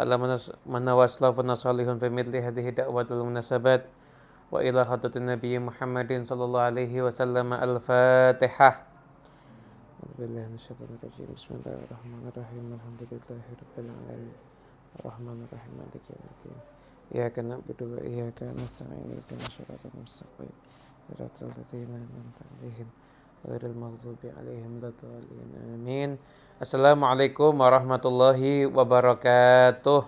وعلى من واسلافنا صالح في مثل هذه الدعوة والمناسبات. وإلى حضرة النبي محمد صلى الله عليه وسلم الفاتحة. أعوذ بالله من الشيطان الرجيم. بسم الله الرحمن الرحيم. الحمد لله رب العالمين. الرحمن الرحيم. مالك يوم الدين. إياك نعبد وإياك نستعين. اهدنا الصراط المستقيم. صراط الذين أنعمت عليهم. Khairil Amin. Assalamualaikum warahmatullahi wabarakatuh.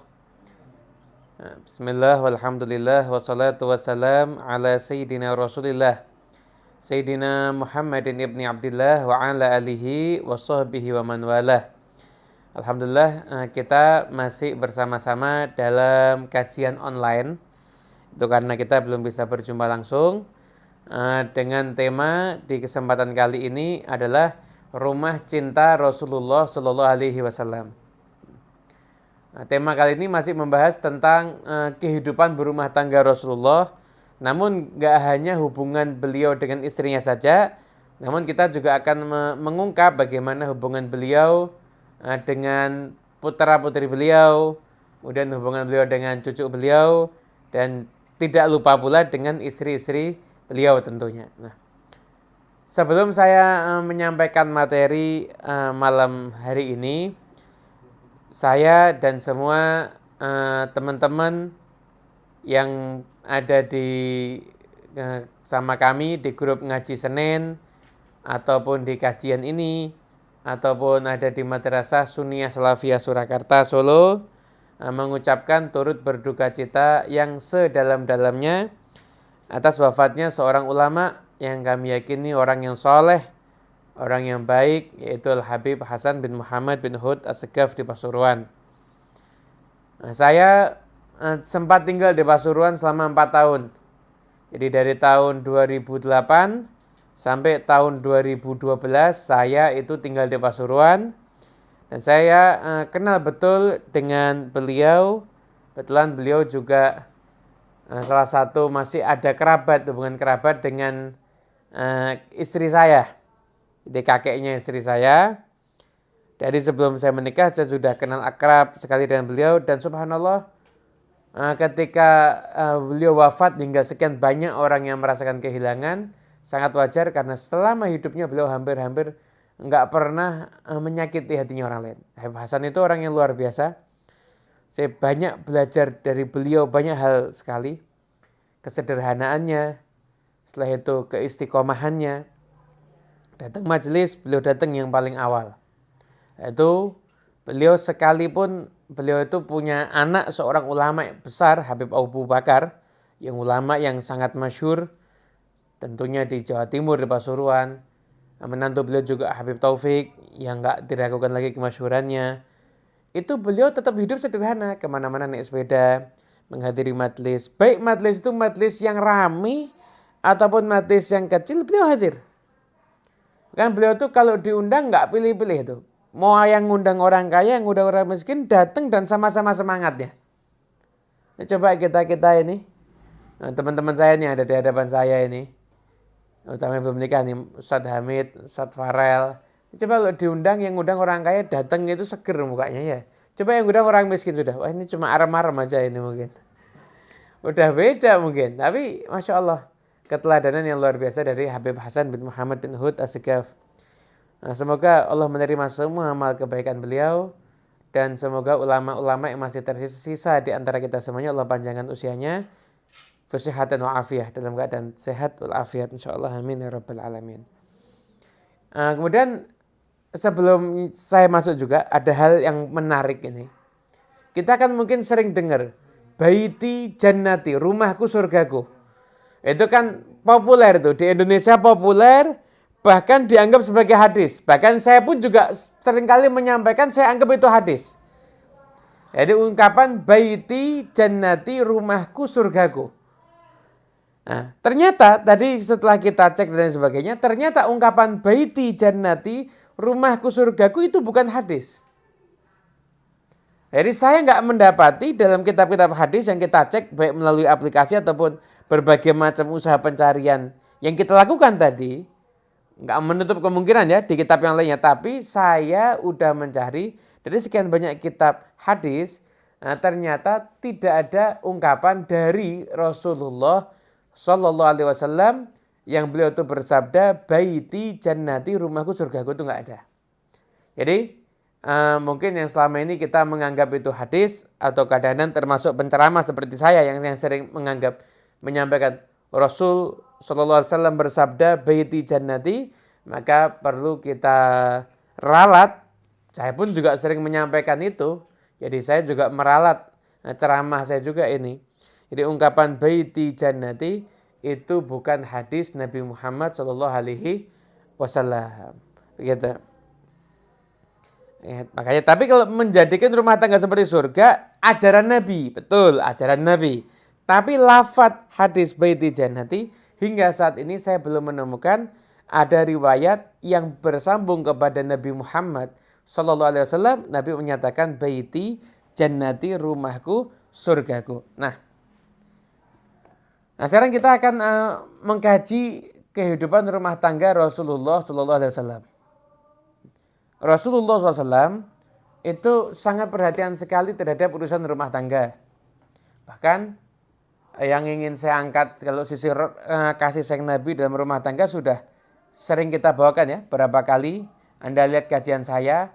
Bismillah walhamdulillah wassalatu wassalam ala sayyidina rasulullah Sayyidina Muhammadin ibni Abdullah wa ala alihi wa sahbihi wa man walah. Alhamdulillah eh, kita masih bersama-sama dalam kajian online. Itu karena kita belum bisa berjumpa langsung. Eh, dengan tema di kesempatan kali ini adalah rumah cinta Rasulullah Shallallahu Alaihi Wasallam. Nah, tema kali ini masih membahas tentang uh, kehidupan berumah tangga Rasulullah. Namun nggak hanya hubungan beliau dengan istrinya saja, namun kita juga akan me mengungkap bagaimana hubungan beliau dengan putra putri beliau, kemudian hubungan beliau dengan cucu beliau, dan tidak lupa pula dengan istri-istri beliau tentunya. Nah, Sebelum saya uh, menyampaikan materi uh, malam hari ini, saya dan semua uh, teman-teman yang ada di uh, sama kami di grup ngaji Senin ataupun di kajian ini ataupun ada di Madrasah Sunia Salafiyah Surakarta Solo uh, mengucapkan turut berduka cita yang sedalam-dalamnya atas wafatnya seorang ulama yang kami yakini orang yang soleh, orang yang baik, yaitu Al-Habib Hasan bin Muhammad bin Hud As-Segaf di Pasuruan. Nah, saya uh, sempat tinggal di Pasuruan selama 4 tahun. Jadi dari tahun 2008 sampai tahun 2012 saya itu tinggal di Pasuruan. Dan saya uh, kenal betul dengan beliau. Kebetulan beliau juga uh, salah satu masih ada kerabat, hubungan kerabat dengan uh, istri saya. Jadi kakeknya istri saya. Dari sebelum saya menikah saya sudah kenal akrab sekali dengan beliau dan subhanallah uh, ketika uh, beliau wafat hingga sekian banyak orang yang merasakan kehilangan sangat wajar karena selama hidupnya beliau hampir-hampir nggak pernah uh, menyakiti hatinya orang lain. Habib Hasan itu orang yang luar biasa. Saya banyak belajar dari beliau banyak hal sekali. Kesederhanaannya, setelah itu keistiqomahannya. Datang majelis, beliau datang yang paling awal. Itu beliau sekalipun beliau itu punya anak seorang ulama besar Habib Abu Bakar yang ulama yang sangat masyur tentunya di Jawa Timur di Pasuruan menantu beliau juga Habib Taufik yang nggak diragukan lagi kemasyurannya itu beliau tetap hidup sederhana ke mana-mana naik sepeda menghadiri majelis baik majelis itu majelis yang ramai ataupun matis yang kecil beliau hadir. Kan beliau tuh kalau diundang nggak pilih-pilih itu. Mau yang ngundang orang kaya, yang ngundang orang miskin datang dan sama-sama semangatnya. Nah, coba kita kita ini nah, teman-teman saya nih ada di hadapan saya ini, utama yang belum nikah Ustadz Hamid, Ustadz Farel. Coba kalau diundang yang ngundang orang kaya datang itu seger mukanya ya. Coba yang ngundang orang miskin sudah, wah ini cuma arem-arem aja ini mungkin. Udah beda mungkin, tapi masya Allah keteladanan yang luar biasa dari Habib Hasan bin Muhammad bin Hud as Nah, semoga Allah menerima semua amal kebaikan beliau dan semoga ulama-ulama yang masih tersisa di antara kita semuanya Allah panjangkan usianya kesehatan wa afiyah dalam keadaan sehat wal afiat insyaallah amin ya rabbal alamin. Nah, kemudian sebelum saya masuk juga ada hal yang menarik ini. Kita kan mungkin sering dengar baiti jannati, rumahku surgaku. Itu kan populer tuh di Indonesia populer bahkan dianggap sebagai hadis. Bahkan saya pun juga sering kali menyampaikan saya anggap itu hadis. Jadi ungkapan baiti jannati rumahku surgaku. Nah, ternyata tadi setelah kita cek dan sebagainya, ternyata ungkapan baiti jannati rumahku surgaku itu bukan hadis. Jadi saya nggak mendapati dalam kitab-kitab hadis yang kita cek baik melalui aplikasi ataupun berbagai macam usaha pencarian yang kita lakukan tadi, nggak menutup kemungkinan ya di kitab yang lainnya, tapi saya udah mencari dari sekian banyak kitab hadis, Nah, ternyata tidak ada ungkapan dari Rasulullah Shallallahu Alaihi Wasallam yang beliau itu bersabda baiti jannati rumahku surgaku itu nggak ada. Jadi uh, mungkin yang selama ini kita menganggap itu hadis atau kadang-kadang termasuk penceramah seperti saya yang, yang sering menganggap menyampaikan Rasul Shallallahu Alaihi Wasallam bersabda baiti jannati maka perlu kita ralat. Saya pun juga sering menyampaikan itu jadi saya juga meralat nah, ceramah saya juga ini. Jadi ungkapan baiti jannati itu bukan hadis Nabi Muhammad Shallallahu Alaihi Wasallam. Begitu. Ya, makanya tapi kalau menjadikan rumah tangga seperti surga, ajaran Nabi, betul ajaran Nabi. Tapi lafat hadis baiti jannati hingga saat ini saya belum menemukan ada riwayat yang bersambung kepada Nabi Muhammad Sallallahu Alaihi Wasallam Nabi menyatakan baiti jannati rumahku surgaku. Nah, nah sekarang kita akan uh, mengkaji kehidupan rumah tangga Rasulullah Sallallahu Alaihi Wasallam. Rasulullah SAW itu sangat perhatian sekali terhadap urusan rumah tangga. Bahkan yang ingin saya angkat kalau sisi uh, kasih sayang Nabi dalam rumah tangga sudah sering kita bawakan ya berapa kali anda lihat kajian saya,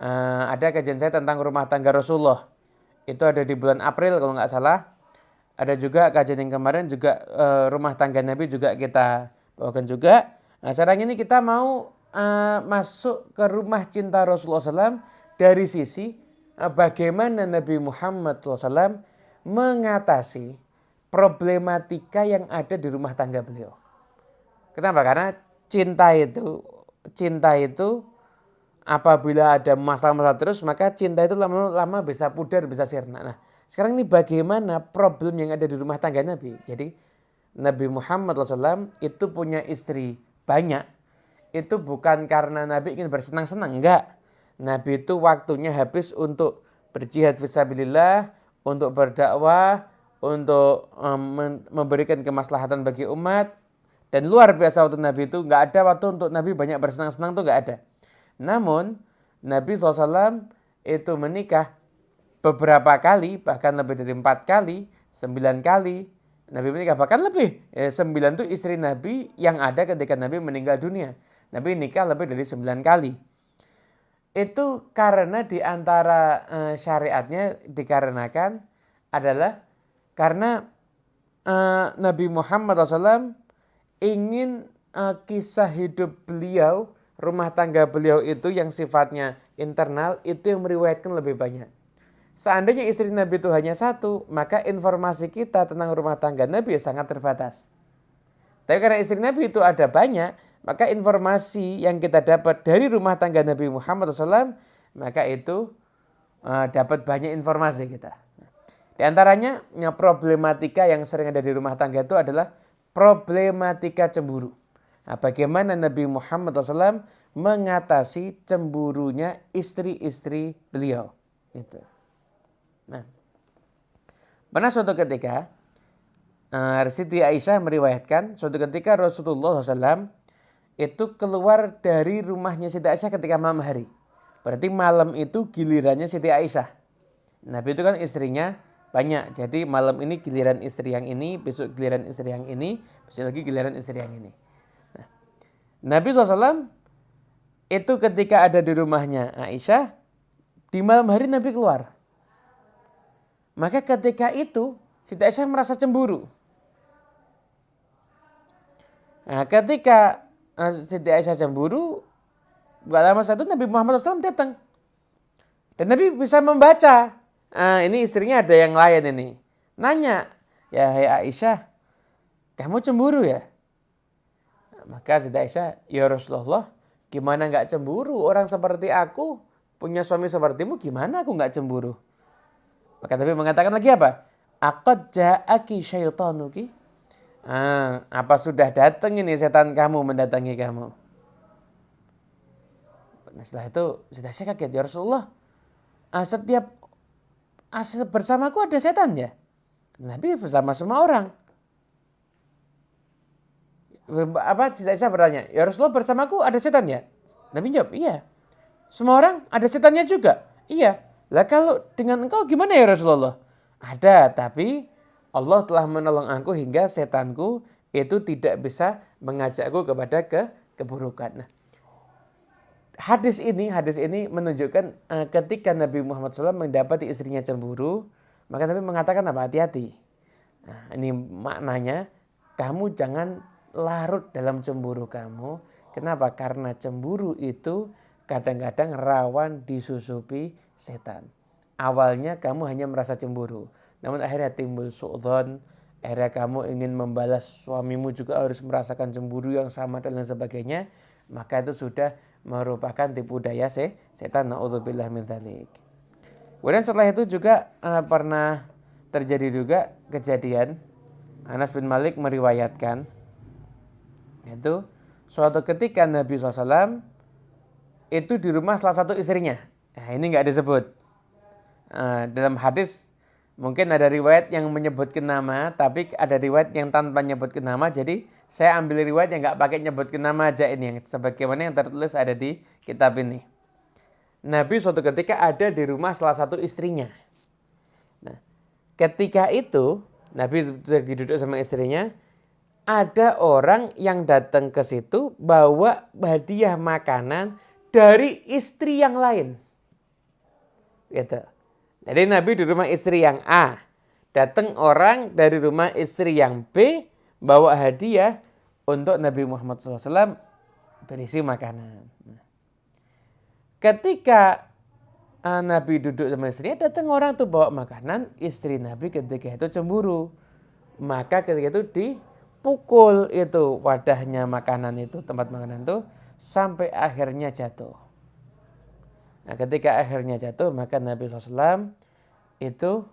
uh, ada kajian saya tentang rumah tangga Rasulullah. Itu ada di bulan April kalau nggak salah. Ada juga kajian yang kemarin juga uh, rumah tangga Nabi juga kita bawakan juga. Nah sekarang ini kita mau uh, masuk ke rumah cinta Rasulullah SAW dari sisi uh, bagaimana Nabi Muhammad SAW mengatasi problematika yang ada di rumah tangga beliau. Kenapa? Karena cinta itu cinta itu apabila ada masalah-masalah terus maka cinta itu lama-lama bisa pudar, bisa sirna. Nah, sekarang ini bagaimana problem yang ada di rumah tangga Nabi? Jadi Nabi Muhammad SAW itu punya istri banyak. Itu bukan karena Nabi ingin bersenang-senang, enggak. Nabi itu waktunya habis untuk berjihad visabilillah, untuk berdakwah, untuk um, memberikan kemaslahatan bagi umat, dan luar biasa waktu Nabi itu nggak ada waktu untuk Nabi banyak bersenang-senang tuh nggak ada. Namun Nabi SAW itu menikah beberapa kali, bahkan lebih dari empat kali, sembilan kali. Nabi menikah bahkan lebih. Eh, sembilan itu istri Nabi yang ada ketika Nabi meninggal dunia. Nabi nikah lebih dari sembilan kali. Itu karena di antara eh, syariatnya dikarenakan adalah karena eh, Nabi Muhammad SAW ingin uh, kisah hidup beliau, rumah tangga beliau itu yang sifatnya internal itu yang meriwayatkan lebih banyak. Seandainya istri Nabi itu hanya satu, maka informasi kita tentang rumah tangga Nabi sangat terbatas. Tapi karena istri Nabi itu ada banyak, maka informasi yang kita dapat dari rumah tangga Nabi Muhammad SAW, maka itu uh, dapat banyak informasi kita. Di antaranya, problematika yang sering ada di rumah tangga itu adalah problematika cemburu. Nah, bagaimana Nabi Muhammad SAW mengatasi cemburunya istri-istri beliau. Itu. Nah, pernah suatu ketika uh, Siti Aisyah meriwayatkan suatu ketika Rasulullah SAW itu keluar dari rumahnya Siti Aisyah ketika malam hari. Berarti malam itu gilirannya Siti Aisyah. Nabi itu kan istrinya banyak. Jadi malam ini giliran istri yang ini, besok giliran istri yang ini, besok lagi giliran istri yang ini. Nah, Nabi SAW itu ketika ada di rumahnya Aisyah, di malam hari Nabi keluar. Maka ketika itu Siti Aisyah merasa cemburu. Nah, ketika eh, Siti Aisyah cemburu, gak lama satu Nabi Muhammad SAW datang. Dan Nabi bisa membaca ah, ini istrinya ada yang lain ini. Nanya, ya hai Aisyah, kamu cemburu ya? Maka Siti Aisyah, ya Rasulullah, gimana nggak cemburu? Orang seperti aku, punya suami sepertimu, gimana aku nggak cemburu? Maka Nabi mengatakan lagi apa? Akad ja'aki syaitanuki. Ah, apa sudah datang ini setan kamu mendatangi kamu? Nah setelah itu sudah saya kaget ya Rasulullah. Ah, setiap bersamaku ada setan ya? Nabi bersama semua orang. Apa saya bertanya, ya Rasulullah bersamaku ada setan ya? Nabi jawab, iya. Semua orang ada setannya juga. Iya. Lah kalau dengan engkau gimana ya Rasulullah? Ada, tapi Allah telah menolong aku hingga setanku itu tidak bisa mengajakku kepada ke keburukan. Nah, hadis ini hadis ini menunjukkan uh, ketika Nabi Muhammad SAW mendapati istrinya cemburu, maka Nabi mengatakan apa? Hati-hati. Nah, ini maknanya kamu jangan larut dalam cemburu kamu. Kenapa? Karena cemburu itu kadang-kadang rawan disusupi setan. Awalnya kamu hanya merasa cemburu, namun akhirnya timbul suudon, akhirnya kamu ingin membalas suamimu juga harus merasakan cemburu yang sama dan lain sebagainya, maka itu sudah merupakan tipu daya se setan naudzubillah min dzalik. Kemudian setelah itu juga uh, pernah terjadi juga kejadian Anas bin Malik meriwayatkan itu suatu ketika Nabi SAW itu di rumah salah satu istrinya. Nah, ini nggak disebut. Uh, dalam hadis mungkin ada riwayat yang menyebutkan nama, tapi ada riwayat yang tanpa menyebutkan nama. Jadi saya ambil riwayat yang nggak pakai nyebutkan nama aja ini, yang sebagaimana yang tertulis ada di kitab ini. Nabi suatu ketika ada di rumah salah satu istrinya. Nah, ketika itu Nabi lagi duduk sama istrinya, ada orang yang datang ke situ bawa hadiah makanan dari istri yang lain. Gitu. Jadi Nabi di rumah istri yang A, datang orang dari rumah istri yang B bawa hadiah untuk Nabi Muhammad SAW berisi makanan. Ketika uh, Nabi duduk sama istrinya, datang orang tuh bawa makanan, istri Nabi ketika itu cemburu. Maka ketika itu dipukul itu wadahnya makanan itu, tempat makanan itu, sampai akhirnya jatuh. Nah ketika akhirnya jatuh, maka Nabi SAW itu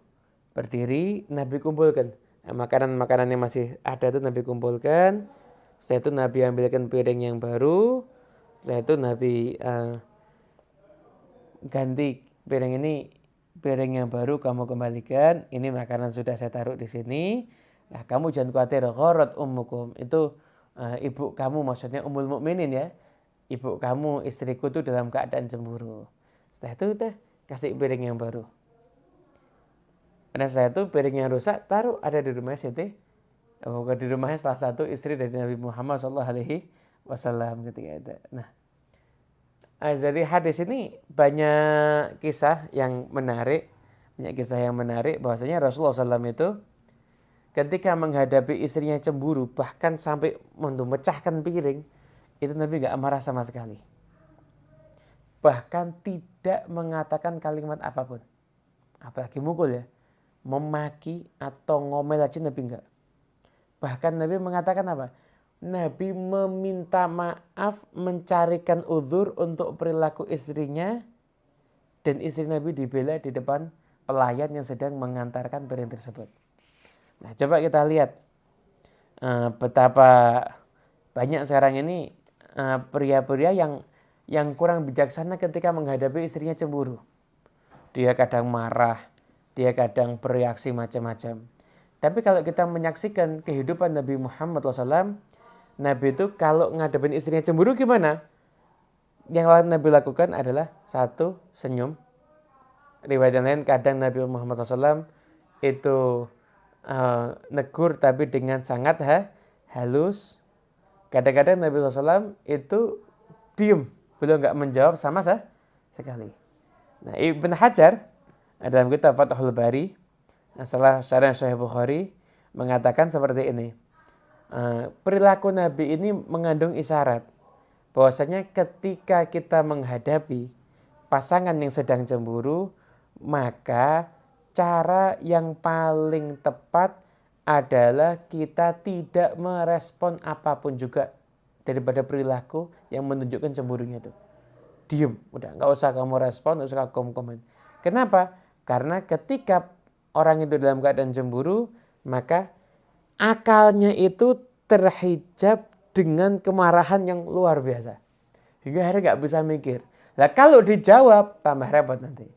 berdiri, Nabi kumpulkan. Nah, makanan-makanan yang masih ada itu Nabi kumpulkan. Setelah itu Nabi ambilkan piring yang baru. Setelah itu Nabi uh, ganti piring ini piring yang baru kamu kembalikan. Ini makanan sudah saya taruh di sini. Nah, kamu jangan khawatir. Ghorot ummukum. Itu uh, ibu kamu maksudnya umul mukminin ya. Ibu kamu istriku tuh dalam keadaan cemburu. Setelah itu udah kasih piring yang baru. Pada saat itu piring yang rusak taruh ada di rumah Siti. Oh, di rumahnya salah satu istri dari Nabi Muhammad Shallallahu Alaihi Wasallam ketika itu. Nah, dari hadis ini banyak kisah yang menarik, banyak kisah yang menarik bahwasanya Rasulullah SAW itu ketika menghadapi istrinya cemburu bahkan sampai memecahkan piring itu Nabi nggak marah sama sekali. Bahkan tidak mengatakan kalimat apa pun. Apalagi mukul ya. Memaki atau ngomel aja Nabi enggak. Bahkan Nabi mengatakan apa? Nabi meminta maaf mencarikan uzur untuk perilaku istrinya dan istri Nabi dibela di depan pelayan yang sedang mengantarkan piring tersebut. Nah, coba kita lihat uh, betapa banyak sekarang ini eh, pria-pria yang yang kurang bijaksana ketika menghadapi istrinya cemburu. Dia kadang marah, dia kadang bereaksi macam-macam. Tapi kalau kita menyaksikan kehidupan Nabi Muhammad SAW, Nabi itu kalau ngadepin istrinya cemburu gimana? Yang Nabi lakukan adalah satu senyum. Riwayat yang lain kadang Nabi Muhammad SAW itu uh, negur tapi dengan sangat ha, halus. Kadang-kadang Nabi SAW itu diem, beliau nggak menjawab sama sah, sekali. Nah, Ibn Hajar dalam kitab Fathul Bari, salah syarah Syekh Bukhari mengatakan seperti ini. Eh, perilaku Nabi ini mengandung isyarat bahwasanya ketika kita menghadapi pasangan yang sedang cemburu, maka cara yang paling tepat adalah kita tidak merespon apa pun juga daripada perilaku yang menunjukkan cemburunya itu. Diem, udah nggak usah kamu respon, nggak usah kamu komen. Kenapa? Karena ketika orang itu dalam keadaan cemburu, maka akalnya itu terhijab dengan kemarahan yang luar biasa. Hingga akhirnya nggak bisa mikir. Nah kalau dijawab tambah repot nanti.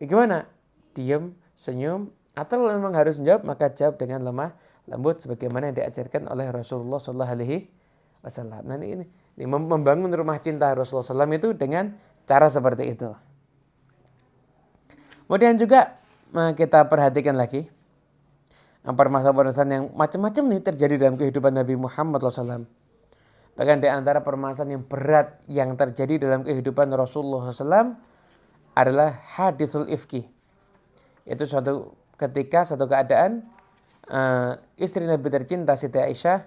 Ya, gimana? Diam, senyum, atau memang harus menjawab maka jawab dengan lemah lembut sebagaimana yang diajarkan oleh Rasulullah Shallallahu Alaihi Wasallam. Nah ini, ini membangun rumah cinta Rasulullah SAW itu dengan cara seperti itu. Kemudian juga kita perhatikan lagi permasalahan-permasalahan yang macam-macam nih terjadi dalam kehidupan Nabi Muhammad SAW. Bahkan di antara permasalahan yang berat yang terjadi dalam kehidupan Rasulullah SAW adalah hadithul ifki. Itu suatu ketika satu keadaan uh, istri Nabi tercinta Siti Aisyah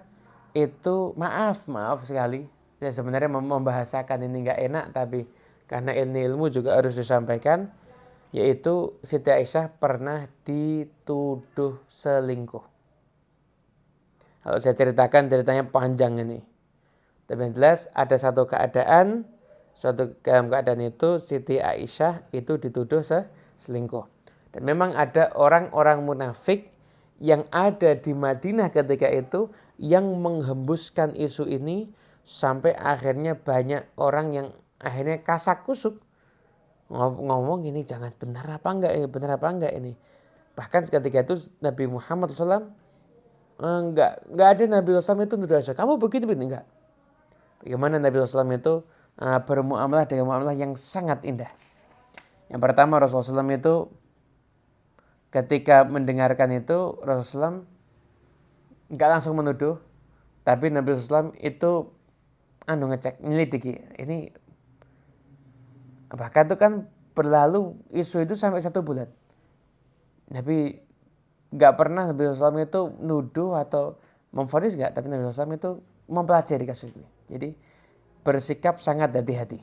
itu maaf maaf sekali ya sebenarnya membahasakan ini nggak enak tapi karena ilmu ilmu juga harus disampaikan yaitu Siti Aisyah pernah dituduh selingkuh. Kalau saya ceritakan ceritanya panjang ini. Tapi yang jelas ada satu keadaan, suatu dalam keadaan itu Siti Aisyah itu dituduh selingkuh. Dan memang ada orang-orang munafik yang ada di Madinah ketika itu yang menghembuskan isu ini sampai akhirnya banyak orang yang akhirnya kasak kusuk. Ngomong ini jangan benar apa enggak ini benar apa enggak ini. Bahkan ketika itu Nabi Muhammad SAW enggak enggak ada Nabi SAW itu nuduh kamu begitu begini enggak. Bagaimana Nabi SAW itu uh, bermuamalah dengan muamalah yang sangat indah. Yang pertama Rasulullah SAW itu ketika mendengarkan itu Rasulullah enggak langsung menuduh tapi Nabi SAW itu anu ngecek nyelidiki ini Bahkan itu kan berlalu isu itu sampai satu bulan. Nabi nggak pernah Nabi SAW itu nuduh atau memfonis nggak, tapi Nabi SAW itu mempelajari kasus ini. Jadi bersikap sangat hati-hati.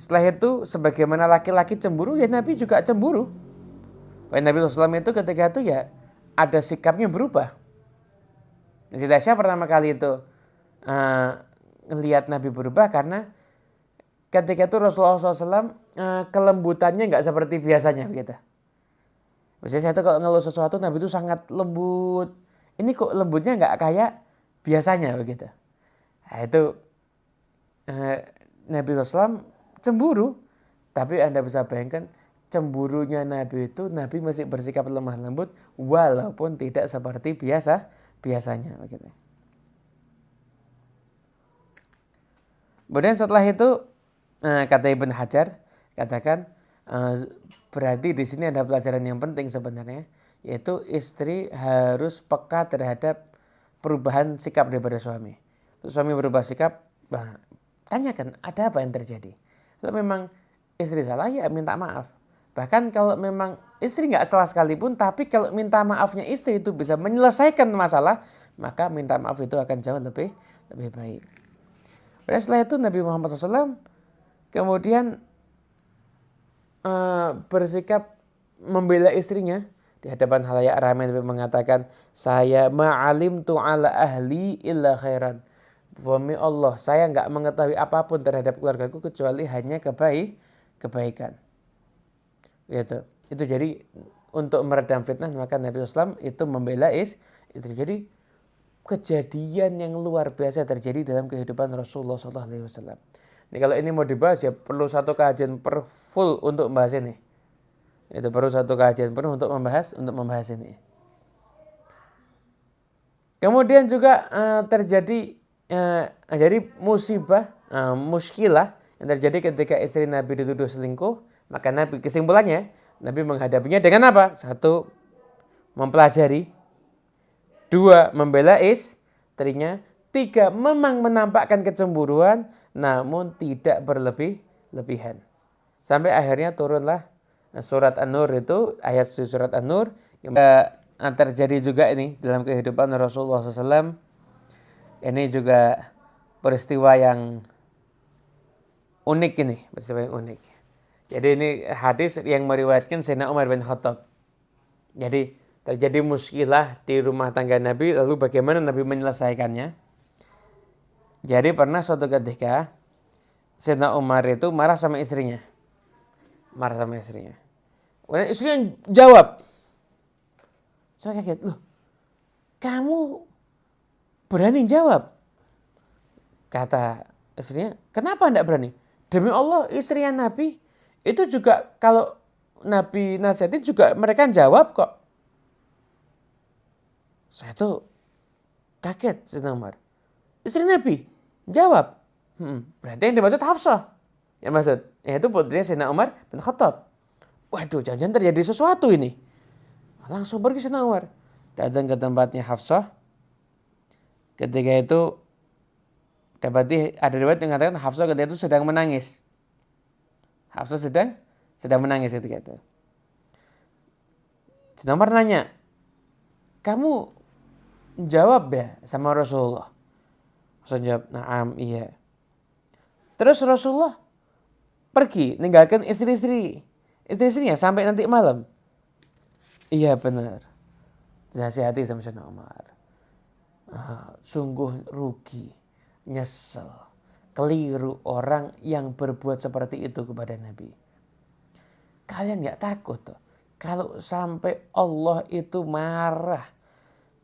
Setelah itu sebagaimana laki-laki cemburu, ya Nabi juga cemburu. Bahkan Nabi SAW itu ketika itu ya ada sikapnya berubah. Siti Aisyah pertama kali itu uh, ngelihat Nabi berubah karena ketika itu Rasulullah SAW eh, kelembutannya nggak seperti biasanya gitu. Biasanya saya tuh kalau ngeluh sesuatu Nabi itu sangat lembut. Ini kok lembutnya nggak kayak biasanya begitu. Nah, itu eh, Nabi SAW cemburu. Tapi Anda bisa bayangkan cemburunya Nabi itu Nabi masih bersikap lemah lembut walaupun tidak seperti biasa biasanya begitu. Kemudian setelah itu uh, kata Ibn Hajar katakan uh, berarti di sini ada pelajaran yang penting sebenarnya yaitu istri harus peka terhadap perubahan sikap daripada suami. Suami berubah sikap, tanyakan ada apa yang terjadi. Kalau memang istri salah ya minta maaf. Bahkan kalau memang istri nggak salah sekalipun, tapi kalau minta maafnya istri itu bisa menyelesaikan masalah, maka minta maaf itu akan jauh lebih lebih baik. Dan setelah itu Nabi Muhammad SAW kemudian uh, bersikap membela istrinya di hadapan halayak ramai Nabi mengatakan saya ma'alim tu ala ahli illa khairan Demi Allah, saya nggak mengetahui apa pun terhadap keluargaku kecuali hanya kebaik, kebaikan. Gitu. Itu jadi untuk meredam fitnah maka Nabi Islam itu membela is itu jadi kejadian yang luar biasa terjadi dalam kehidupan Rasulullah SAW. Ini kalau ini mau dibahas ya perlu satu kajian per full untuk membahas ini. Itu perlu satu kajian penuh untuk membahas untuk membahas ini. Kemudian juga uh, terjadi uh, jadi musibah, uh, muskilah yang terjadi ketika istri Nabi dituduh selingkuh, maka Nabi kesimpulannya Nabi menghadapinya dengan apa? Satu, mempelajari. Dua, membela istrinya. Tiga, memang menampakkan kecemburuan namun tidak berlebih-lebihan. Sampai akhirnya turunlah surat An-Nur itu, ayat surat An-Nur yang terjadi juga ini dalam kehidupan Rasulullah SAW. Ini juga peristiwa yang unik ini, peristiwa yang unik. Jadi ini hadis yang meriwayatkan Sayyidina Umar bin Khattab. Jadi terjadi muskilah di rumah tangga Nabi, lalu bagaimana Nabi menyelesaikannya? Jadi pernah suatu ketika Sayyidina Umar itu marah sama istrinya. Marah sama istrinya. Kemudian istrinya jawab. Saya kaget, loh kamu berani jawab? Kata istrinya, kenapa tidak berani? Demi Allah istrinya Nabi itu juga kalau Nabi nasihatin juga mereka jawab kok. Saya tuh kaget Sayyidina Umar. Istri Nabi jawab. Hmm, berarti yang dimaksud Hafsah. Yang maksud, yaitu putrinya Sayyidina Umar bin Khattab. waduh jangan-jangan terjadi sesuatu ini. Langsung pergi Sayyidina Umar. Datang ke tempatnya Hafsah. Ketika itu dapat ada riwayat yang mengatakan Hafsah ketika itu sedang menangis. Hafsah sedang sedang menangis ketika itu. Sayyidina Umar nanya, kamu jawab ya sama Rasulullah? Rasulullah jawab, naam iya. Terus Rasulullah pergi ninggalkan istri-istri istri-istrinya sampai nanti malam. Iya benar. Nasihati sama Sayyidina Umar. Uh, sungguh rugi, nyesel, keliru orang yang berbuat seperti itu kepada Nabi. Kalian nggak takut tuh kalau sampai Allah itu marah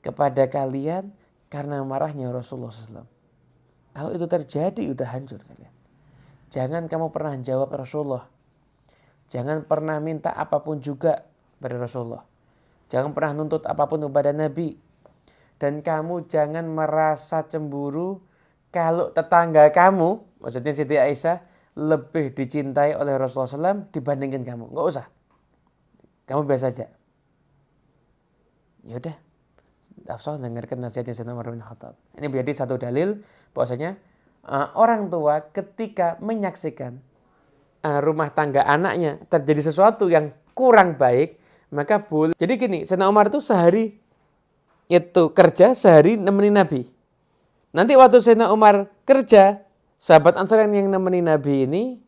kepada kalian karena marahnya Rasulullah SAW. Kalau itu terjadi udah hancur kalian. Jangan kamu pernah jawab Rasulullah. Jangan pernah minta apa pun juga pada Rasulullah. Jangan pernah nuntut apa pun kepada Nabi. Dan kamu jangan merasa cemburu kalau tetangga kamu, maksudnya Siti Aisyah, lebih dicintai oleh Rasulullah SAW dibandingkan kamu. Nggak usah. Kamu biasa aja. Ya udah. Afsal dengarkan nasihatnya Sayyidina Umar bin Khattab. Ini menjadi satu dalil bahwasanya uh, orang tua ketika menyaksikan uh, rumah tangga anaknya terjadi sesuatu yang kurang baik, maka boleh. Jadi gini, Sayyidina Umar itu sehari itu kerja sehari nemenin Nabi. Nanti waktu Sayyidina Umar kerja, sahabat Ansar yang nemenin Nabi ini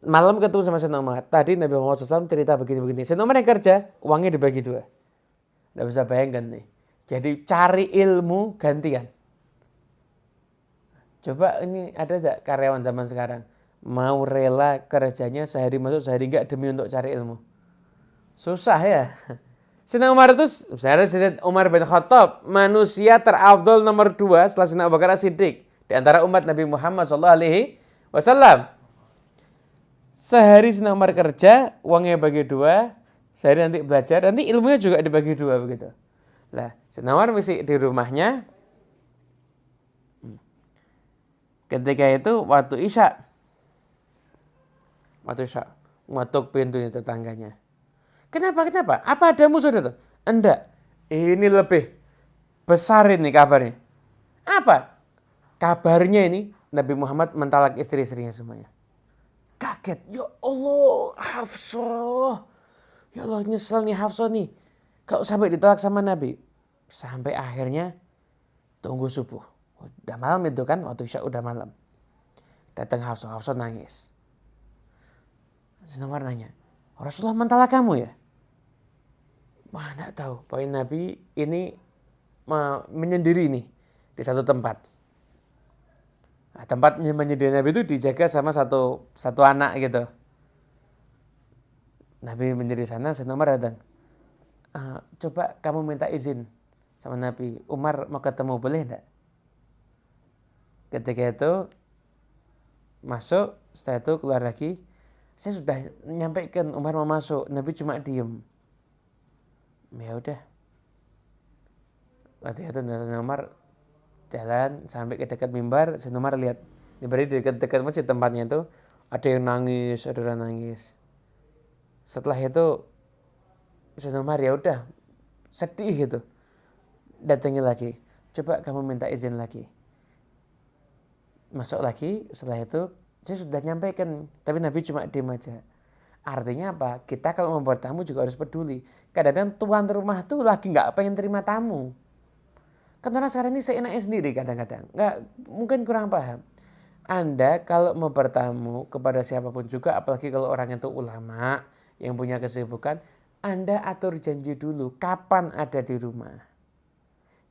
malam ketemu sama Sayyidina Umar. Tadi Nabi Muhammad SAW cerita begini-begini. Sayyidina Umar yang kerja, uangnya dibagi dua. Tidak bisa bayangkan nih. Jadi cari ilmu gantian. Coba ini ada tidak karyawan zaman sekarang mau rela kerjanya sehari masuk sehari enggak demi untuk cari ilmu? Susah ya. Sina Umar itu sebenarnya Umar bin Khattab manusia terafdol nomor dua setelah Sina Abu Bakar Siddiq di antara umat Nabi Muhammad Wasallam. Sehari Sina Umar kerja, uangnya bagi dua, sehari nanti belajar, nanti ilmunya juga dibagi dua begitu. Lah, Sina Umar masih di rumahnya, Ketika itu waktu Isya. Waktu Isya. Ngatuk pintunya tetangganya. Kenapa? Kenapa? Apa ada musuh itu? Enggak. Ini lebih besar ini kabarnya. Apa? Kabarnya ini Nabi Muhammad mentalak istri-istrinya semuanya. Kaget. Ya Allah, Hafsah. Ya Allah, nyesel nih Hafsah nih. Kalau sampai ditalak sama Nabi. Sampai akhirnya tunggu subuh. Udah malam itu kan, waktu Isya udah malam. Datang Hafsah, Hafsah nangis. Umar nanya, Rasulullah mentala kamu ya? Mana tahu, poin Nabi ini menyendiri nih di satu tempat. Nah, tempat menyendiri Nabi itu dijaga sama satu satu anak gitu. Nabi menyendiri sana, Sayyidina Umar datang. Uh, coba kamu minta izin sama Nabi. Umar mau ketemu boleh enggak? Ketika itu masuk, setelah itu keluar lagi. Saya sudah menyampaikan Umar mau masuk, Nabi cuma diem. Ya udah. Waktu itu Umar jalan sampai ke dekat mimbar, Sayyidina Umar lihat mimbar dekat-dekat masjid tempatnya itu ada yang nangis, ada orang nangis. Setelah itu Sayyidina Umar ya udah sedih gitu. Datangi lagi. Coba kamu minta izin lagi masuk lagi setelah itu saya sudah nyampaikan tapi Nabi cuma diem aja. Artinya apa? Kita kalau membuat tamu juga harus peduli. Kadang-kadang tuan rumah tuh lagi nggak pengen terima tamu. Orang sekarang ini seenaknya sendiri kadang-kadang. Nggak mungkin kurang paham. Anda kalau mau bertamu kepada siapa pun juga apalagi kalau orang itu ulama yang punya kesibukan anda atur janji dulu kapan ada di rumah.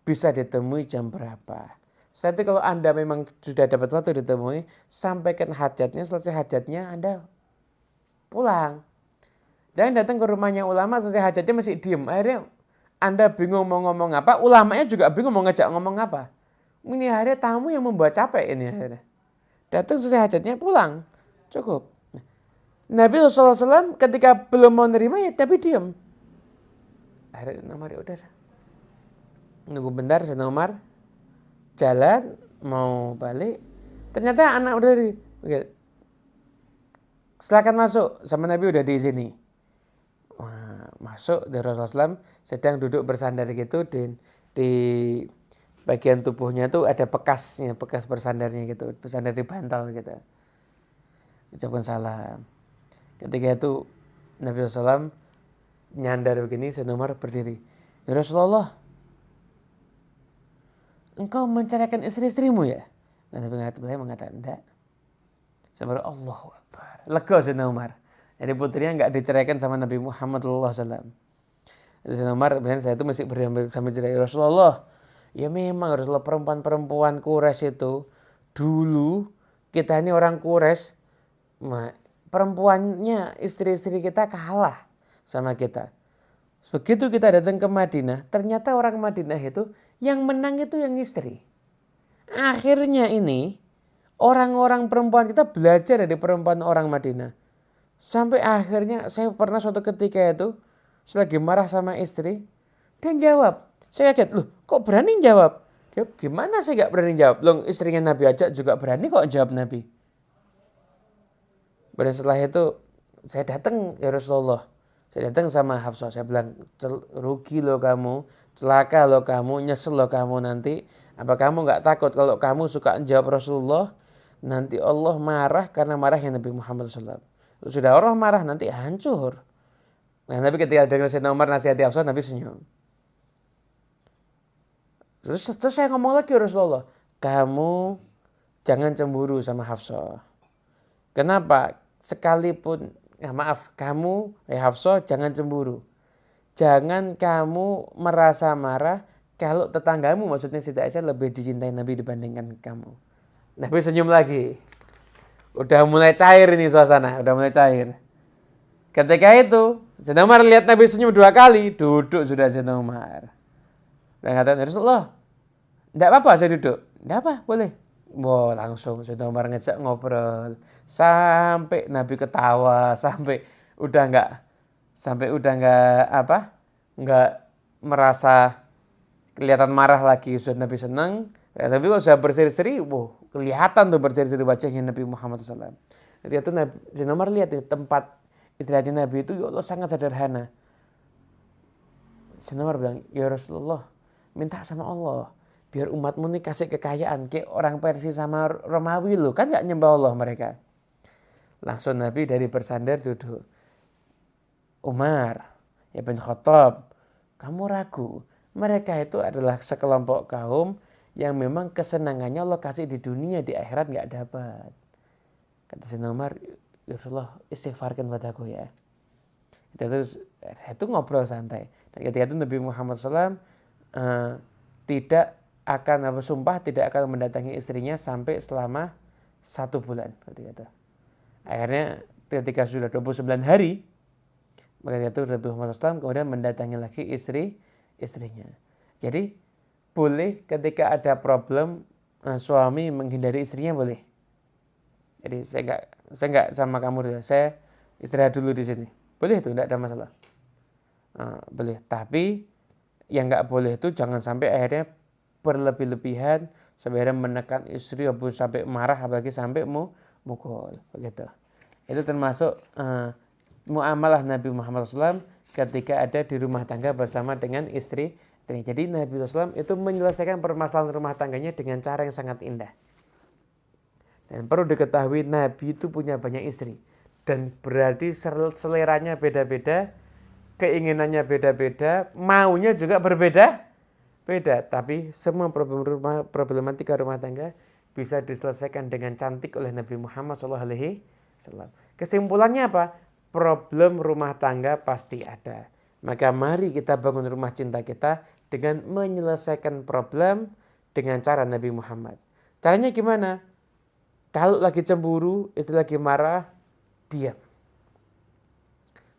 Bisa ditemui jam berapa Satu kalau Anda memang sudah dapat waktu ditemui, sampaikan hajatnya, selesai hajatnya Anda pulang. Jangan datang ke rumahnya ulama, selesai hajatnya masih diem. Akhirnya Anda bingung mau ngomong apa, ulamanya juga bingung mau ngajak ngomong apa. Ini akhirnya tamu yang membuat capek ini akhirnya. Datang selesai hajatnya pulang. Cukup. Nabi SAW ketika belum mau nerima ya tapi diem. Akhirnya Umar ya udah. Nunggu bentar, saya Umar jalan mau balik ternyata anak udah di silakan masuk sama Nabi udah di sini masuk dari Rasulullah sedang duduk bersandar gitu di, di bagian tubuhnya tuh ada bekasnya, bekas bersandarnya gitu, bersandar di bantal gitu. Ucapkan salam. Ketika itu Nabi SAW nyandar begini, Sayyidina Umar berdiri. Ya Rasulullah, engkau menceraikan istri-istrimu ya? Nabi mengatakan, enggak. Sabar Allah Akbar. Lega Sayyidina Umar. Jadi putrinya enggak diceraikan sama Nabi Muhammad SAW. Sayyidina Umar, saya itu masih berdamai sama cerai Rasulullah Ya memang Rasulullah perempuan-perempuan kures itu dulu kita ini orang kures perempuannya istri-istri kita kalah sama kita. Begitu kita datang ke Madinah, ternyata orang Madinah itu yang menang itu yang istri. Akhirnya ini orang-orang perempuan kita belajar dari perempuan orang Madinah. Sampai akhirnya saya pernah suatu ketika itu selagi marah sama istri dan jawab, saya kaget, loh kok berani jawab? Dia, gimana saya gak berani jawab? Loh istrinya Nabi aja juga berani kok jawab Nabi. Pada setelah itu saya datang ya Rasulullah. Saya datang sama Hafsah. Saya bilang, rugi loh kamu, celaka loh kamu, nyesel loh kamu nanti. Apa kamu gak takut kalau kamu suka jawab Rasulullah, nanti Allah marah karena marahnya Nabi Muhammad SAW. Sudah Allah marah nanti hancur. Nah, Nabi ketika dengar Sayyidina Umar nasihati Hafsah, Nabi senyum. Terus, terus saya ngomong lagi Rasulullah, kamu jangan cemburu sama Hafsah. Kenapa? Sekalipun, ya maaf, kamu, ya Hafsah jangan cemburu. Jangan kamu merasa marah kalau tetanggamu, maksudnya Siti Aisyah lebih dicintai Nabi dibandingkan kamu. Nabi senyum lagi. Udah mulai cair ini suasana, udah mulai cair. Ketika itu, Sayyidina Umar lihat Nabi senyum dua kali, duduk sudah Sayyidina Umar. Dan kata Rasulullah, tidak apa-apa saya duduk. Tidak apa, boleh. Wow, langsung sudah Umar ngejak ngobrol. Sampai Nabi ketawa, sampai udah nggak sampai udah nggak apa? nggak merasa kelihatan marah lagi. Sudah Nabi senang. Ya, tapi kalau sudah berseri-seri, wow, kelihatan tuh berseri-seri wajahnya Nabi Muhammad SAW. Jadi itu Nabi, Umar lihat nih, tempat istirahatnya Nabi itu ya Allah sangat sederhana. Umar bilang, ya Rasulullah, minta sama Allah biar umatmu ini kasih kekayaan kayak orang Persia sama Romawi lo kan nggak nyembah Allah mereka langsung Nabi dari bersandar duduk Umar bin Khattab kamu ragu. Mereka itu adalah sekelompok kaum yang memang kesenangannya Allah kasih di dunia di akhirat nggak dapat. Kata Sayyidina Umar ya Rasulullah istighfarkan padaku ya. Itu itu ngobrol santai. Dan ketika itu Nabi Muhammad SAW uh, tidak akan apa sumpah tidak akan mendatangi istrinya sampai selama satu bulan ketika itu. Akhirnya ketika sudah 29 hari maka itu Nabi Muhammad SAW kemudian mendatangi lagi istri istrinya. Jadi boleh ketika ada problem uh, suami menghindari istrinya boleh. Jadi saya nggak saya nggak sama kamu dulu. Saya istirahat dulu di sini. Boleh itu tidak ada masalah. Uh, boleh. Tapi yang nggak boleh itu jangan sampai akhirnya berlebih-lebihan sampai menekan istri sampai marah apalagi sampai mu mukul begitu. Itu termasuk uh, muamalah Nabi Muhammad SAW ketika ada di rumah tangga bersama dengan istri. Jadi Nabi SAW itu menyelesaikan permasalahan rumah tangganya dengan cara yang sangat indah. Dan perlu diketahui Nabi itu punya banyak istri. Dan berarti seleranya beda-beda, keinginannya beda-beda, maunya juga berbeda beda, tapi semua problem rumah, problematika rumah tangga bisa diselesaikan dengan cantik oleh Nabi Muhammad SAW. Kesimpulannya apa? Problem rumah tangga pasti ada. Maka mari kita bangun rumah cinta kita dengan menyelesaikan problem dengan cara Nabi Muhammad. Caranya gimana? Kalau lagi cemburu, itu lagi marah, diam.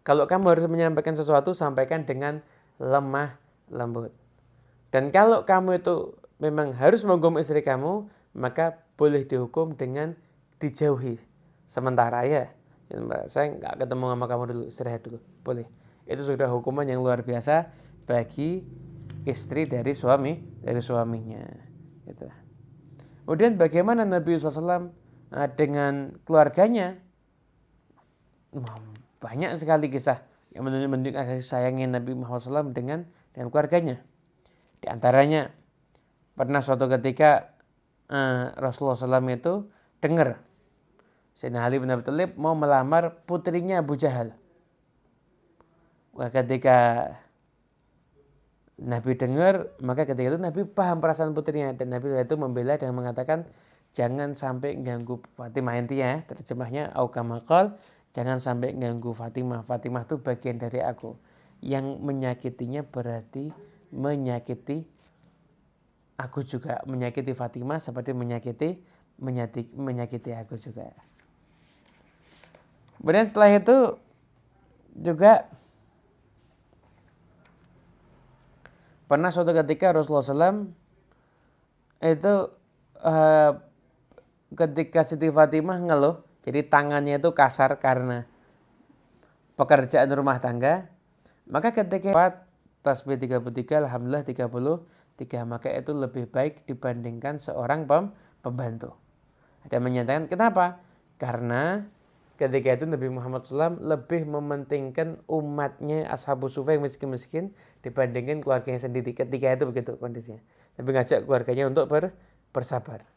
Kalau kamu harus menyampaikan sesuatu, sampaikan dengan lemah lembut. Dan kalau kamu itu memang harus menghukum istri kamu, maka boleh dihukum dengan dijauhi sementara ya. Saya nggak ketemu sama kamu dulu, istirahat dulu. Boleh. Itu sudah hukuman yang luar biasa bagi istri dari suami, dari suaminya. Gitu. Kemudian bagaimana Nabi SAW eh, dengan keluarganya? Banyak sekali kisah yang menunjukkan kasih sayangnya Nabi Muhammad SAW dengan dengan keluarganya. Di antaranya pernah suatu ketika uh, Rasulullah SAW itu dengar Sayyidina Ali bin Abi Thalib mau melamar putrinya Abu Jahal. Ketika Nabi dengar, maka ketika itu Nabi paham perasaan putrinya dan Nabi itu membela dan mengatakan jangan sampai ganggu Fatimah intinya ya, terjemahnya aukamakal jangan sampai ganggu Fatimah. Fatimah itu bagian dari aku. Yang menyakitinya berarti menyakiti aku juga menyakiti Fatimah seperti menyakiti menyakiti, menyakiti aku juga. Kemudian setelah itu juga pernah suatu ketika Rasulullah SAW itu uh, ketika Siti Fatimah ngeluh, jadi tangannya itu kasar karena pekerjaan rumah tangga, maka ketika tasbih 33, Alhamdulillah 33, maka itu lebih baik dibandingkan seorang pem, pembantu. Ada menyatakan kenapa? Karena ketika itu Nabi Muhammad SAW lebih mementingkan umatnya ashabu sufa yang miskin-miskin dibandingkan keluarganya sendiri ketika itu begitu kondisinya. Tapi ngajak keluarganya untuk ber, bersabar.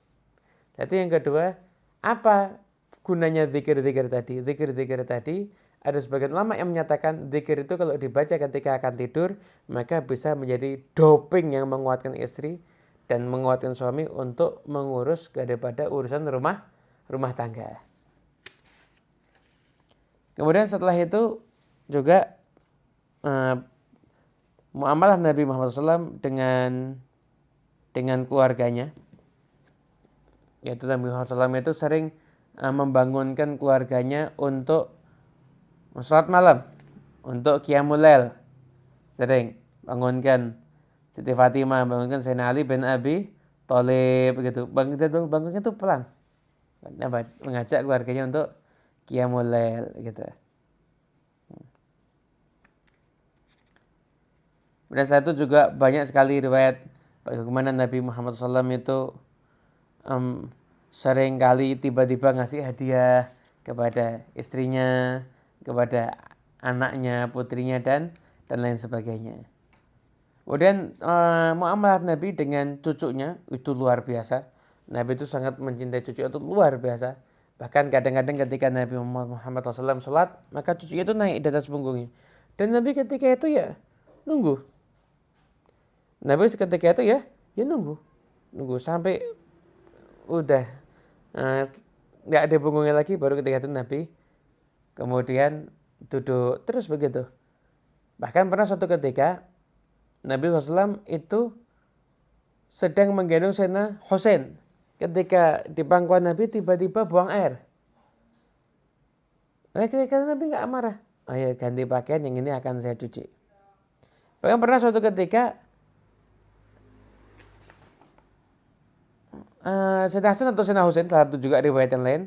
Jadi yang kedua, apa gunanya zikir-zikir tadi? Zikir-zikir tadi ada sebagian ulama yang menyatakan zikir itu kalau dibaca ketika akan tidur maka bisa menjadi doping yang menguatkan istri dan menguatkan suami untuk mengurus daripada urusan rumah rumah tangga. Kemudian setelah itu juga uh, muamalah Nabi Muhammad SAW dengan dengan keluarganya, yaitu Nabi Muhammad SAW itu sering uh, membangunkan keluarganya untuk sholat malam, untuk qiyamul sering bangunkan Siti Fatimah, bangunkan Sayyidina Ali bin Abi Thalib begitu. Bangun bangunkan itu pelan. Mengajak keluarganya untuk Qiyamul Lail gitu. Dan setelah itu juga banyak sekali riwayat bagaimana Nabi Muhammad SAW itu um, sering kali tiba-tiba ngasih hadiah kepada istrinya, kepada anaknya, putrinya dan dan lain sebagainya. Kemudian uh, muamalah Nabi dengan cucunya itu luar biasa. Nabi itu sangat mencintai cucu itu luar biasa. Bahkan kadang-kadang ketika Nabi Muhammad SAW sholat, maka cucunya itu naik di atas punggungnya. Dan Nabi ketika itu ya nunggu. Nabi ketika itu ya, ya nunggu. Nunggu sampai udah eh, nggak uh, ada punggungnya lagi, baru ketika itu Nabi kemudian duduk terus begitu. Bahkan pernah suatu ketika Nabi SAW itu sedang menggendong Sayyidina Hussein ketika di pangkuan Nabi tiba-tiba buang air. Nah, ketika Nabi nggak marah. Oh ya ganti pakaian yang ini akan saya cuci. Bahkan pernah suatu ketika uh, Sayyidina Hasan atau Sayyidina Husain satu juga riwayat yang lain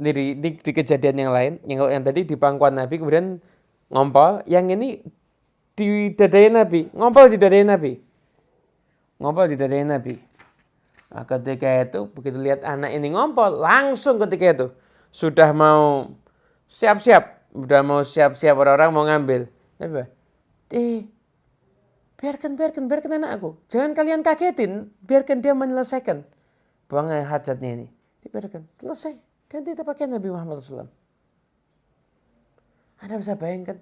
ini di, di, di kejadian yang lain yang yang tadi di pangkuan Nabi kemudian ngompol yang ini di dadanya Nabi ngompol di dadanya Nabi ngompol di dadanya Nabi Nah, ketika itu begitu lihat anak ini ngompol, langsung ketika itu sudah mau siap-siap, sudah mau siap-siap orang-orang mau ngambil. Eh, biarkan, biarkan, biarkan anakku. Jangan kalian kagetin, biarkan dia menyelesaikan buang hajatnya ini. Dibiarkan, selesai. Ganti pakaian Nabi Muhammad SAW. Anda bisa bayangkan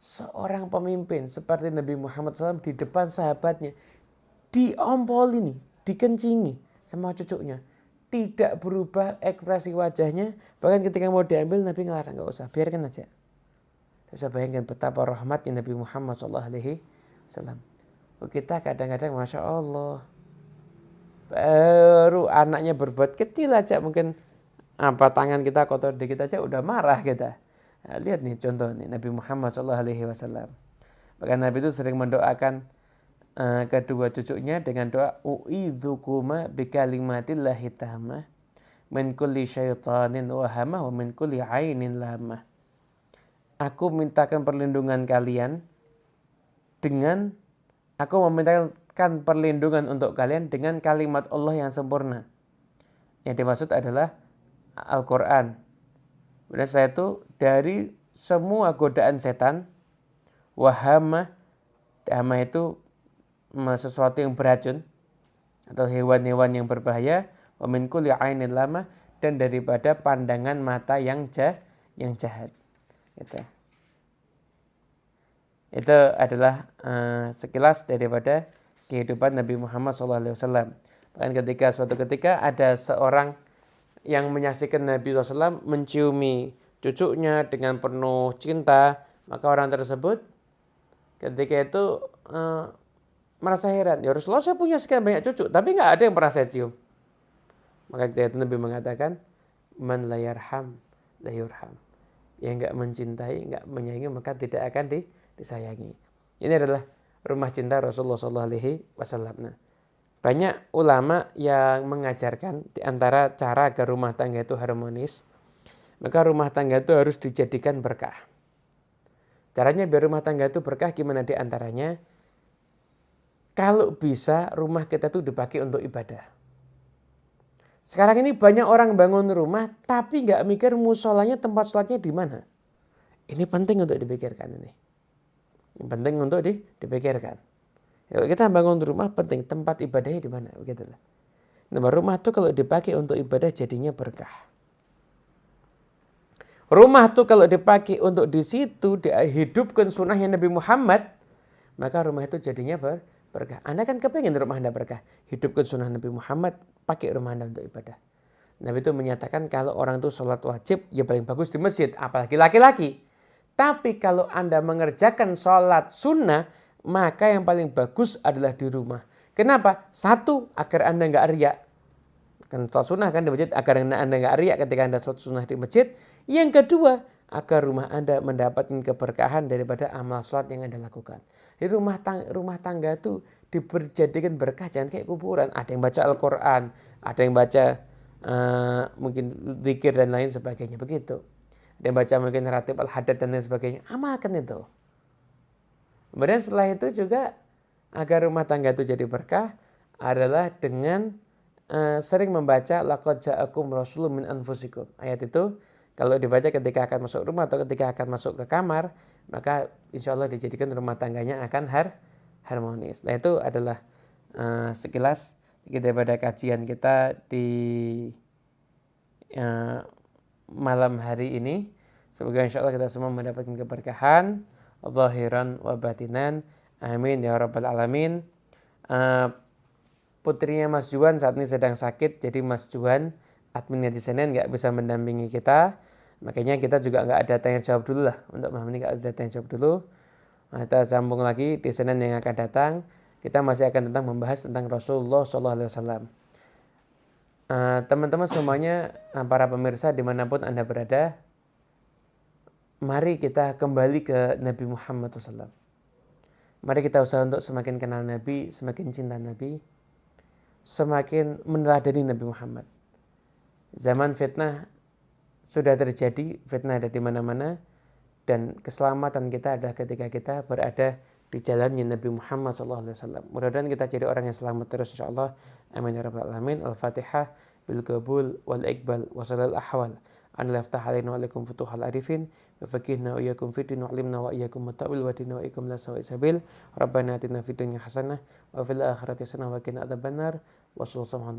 seorang pemimpin seperti Nabi Muhammad SAW di depan sahabatnya diompol ini, dikencingi sama cucunya tidak berubah ekspresi wajahnya. Bahkan ketika mau diambil Nabi ngelarang nggak usah. Biarkan aja. Bisa bayangkan betapa rahmatnya Nabi Muhammad SAW oh, kita kadang-kadang masya Allah baru anaknya berbuat kecil aja mungkin apa tangan kita kotor dikit aja udah marah kita. Nah, lihat nih contoh nih Nabi Muhammad SAW bahkan Nabi itu sering mendoakan uh, kedua cucunya dengan doa uidzukuma bikalimatillahi tamah min kulli syaitanin wahama wa min kulli ainin lama. Aku mintakan perlindungan kalian dengan aku memintakan perlindungan untuk kalian dengan kalimat Allah yang sempurna. Yang dimaksud adalah Al-Quran. Kemudian saya itu dari semua godaan setan wahama hama itu sesuatu yang beracun atau hewan-hewan yang berbahaya wa min kulli ainin lama dan daripada pandangan mata yang jah yang jahat itu itu adalah uh, sekilas daripada kehidupan Nabi Muhammad SAW. Bahkan ketika suatu ketika ada seorang yang menyaksikan Nabi SAW menciumi cucunya dengan penuh cinta, maka orang tersebut ketika itu uh, merasa heran. Ya Rasulullah saya punya sekian banyak cucu, tapi nggak ada yang pernah saya cium. Maka ketika itu Nabi mengatakan, Man layarham layurham. Yang nggak mencintai, nggak menyayangi, maka tidak akan di, disayangi. Ini adalah rumah cinta Rasulullah SAW. Nah, banyak ulama yang mengajarkan di antara cara agar rumah tangga itu harmonis, maka rumah tangga itu harus dijadikan berkah. Caranya biar rumah tangga itu berkah gimana di antaranya? Kalau bisa rumah kita itu dipakai untuk ibadah. Sekarang ini banyak orang bangun rumah tapi nggak mikir musolanya tempat sholatnya di mana. Ini penting untuk dipikirkan ini. Ini penting untuk di, dipikirkan. Kalau kita bangun rumah penting tempat ibadahnya di mana, begitulah. Nah, rumah itu kalau dipakai untuk ibadah jadinya berkah. Rumah tuh kalau dipakai untuk di situ dihidupkan sunnahnya Nabi Muhammad, maka rumah itu jadinya ber, berkah. Anda kan kepengen rumah Anda berkah. Hidupkan sunnah Nabi Muhammad, pakai rumah Anda untuk ibadah. Nabi itu menyatakan kalau orang itu sholat wajib, ya paling bagus di masjid. Apalagi laki-laki. Tapi kalau Anda mengerjakan sholat sunnah, maka yang paling bagus adalah di rumah. Kenapa? Satu, agar Anda nggak riak. Kan sholat sunnah kan di masjid, agar Anda nggak riak ketika Anda sholat sunnah di masjid. Yang kedua, agar rumah Anda mendapatkan keberkahan daripada amal sholat yang Anda lakukan. Di rumah tangga, rumah tangga itu diperjadikan berkah jangan kayak kuburan. Ada yang baca Al-Quran, ada yang baca uh, mungkin zikir dan lain sebagainya begitu. Ada yang baca mungkin ratib al-hadad dan lain sebagainya. Amalkan itu. Kemudian setelah itu juga agar rumah tangga itu jadi berkah adalah dengan uh, sering membaca laqad ja'akum rasulun min anfusikum. Ayat itu kalau dibaca ketika akan masuk rumah atau ketika akan masuk ke kamar, maka insya Allah dijadikan rumah tangganya akan har harmonis. Nah itu adalah uh, sekilas daripada kajian kita di uh, malam hari ini. Semoga insya Allah kita semua mendapatkan keberkahan, zahiran wa batinan. Amin ya rabbal alamin. Uh, putrinya Mas Juan saat ini sedang sakit, jadi Mas Juan adminnya di Senin nggak bisa mendampingi kita. Makanya kita juga nggak ada tanya jawab dulu lah. Untuk ini nggak ada tanya jawab dulu. Nah, kita sambung lagi di Senin yang akan datang. Kita masih akan tentang membahas tentang Rasulullah SAW. Uh, teman-teman semuanya, uh, para pemirsa di mana pun Anda berada, mari kita kembali ke Nabi Muhammad SAW. Mari kita usaha untuk semakin kenal Nabi, semakin cinta Nabi, semakin meneladani Nabi Muhammad. Zaman fitnah sudah terjadi fitnah ada di mana-mana dan keselamatan kita adalah ketika kita berada di jalannya Nabi Muhammad SAW. Mudah-mudahan kita jadi orang yang selamat terus insya Allah. Amin ya rabbal alamin. Al-Fatihah bil qabul wal iqbal wa salal ahwal. An laftah alaina wa alaikum futuhal arifin. Wafakihna wa iyakum fitin wa alimna wa iyakum mata'wil wa dina wa ikum la sawa isabil. Rabbana atina fid dunya hasanah wa fil akhirati hasanah wa qina adzabannar. Wa sallallahu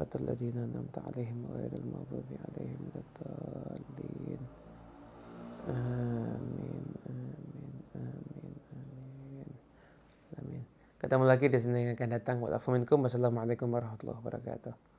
صراط الذين أنعمت عليهم غير المغضوب عليهم ولا الضالين آمين آمين آمين آمين آمين Ketemu lagi di sini akan datang. Wassalamualaikum warahmatullahi wabarakatuh.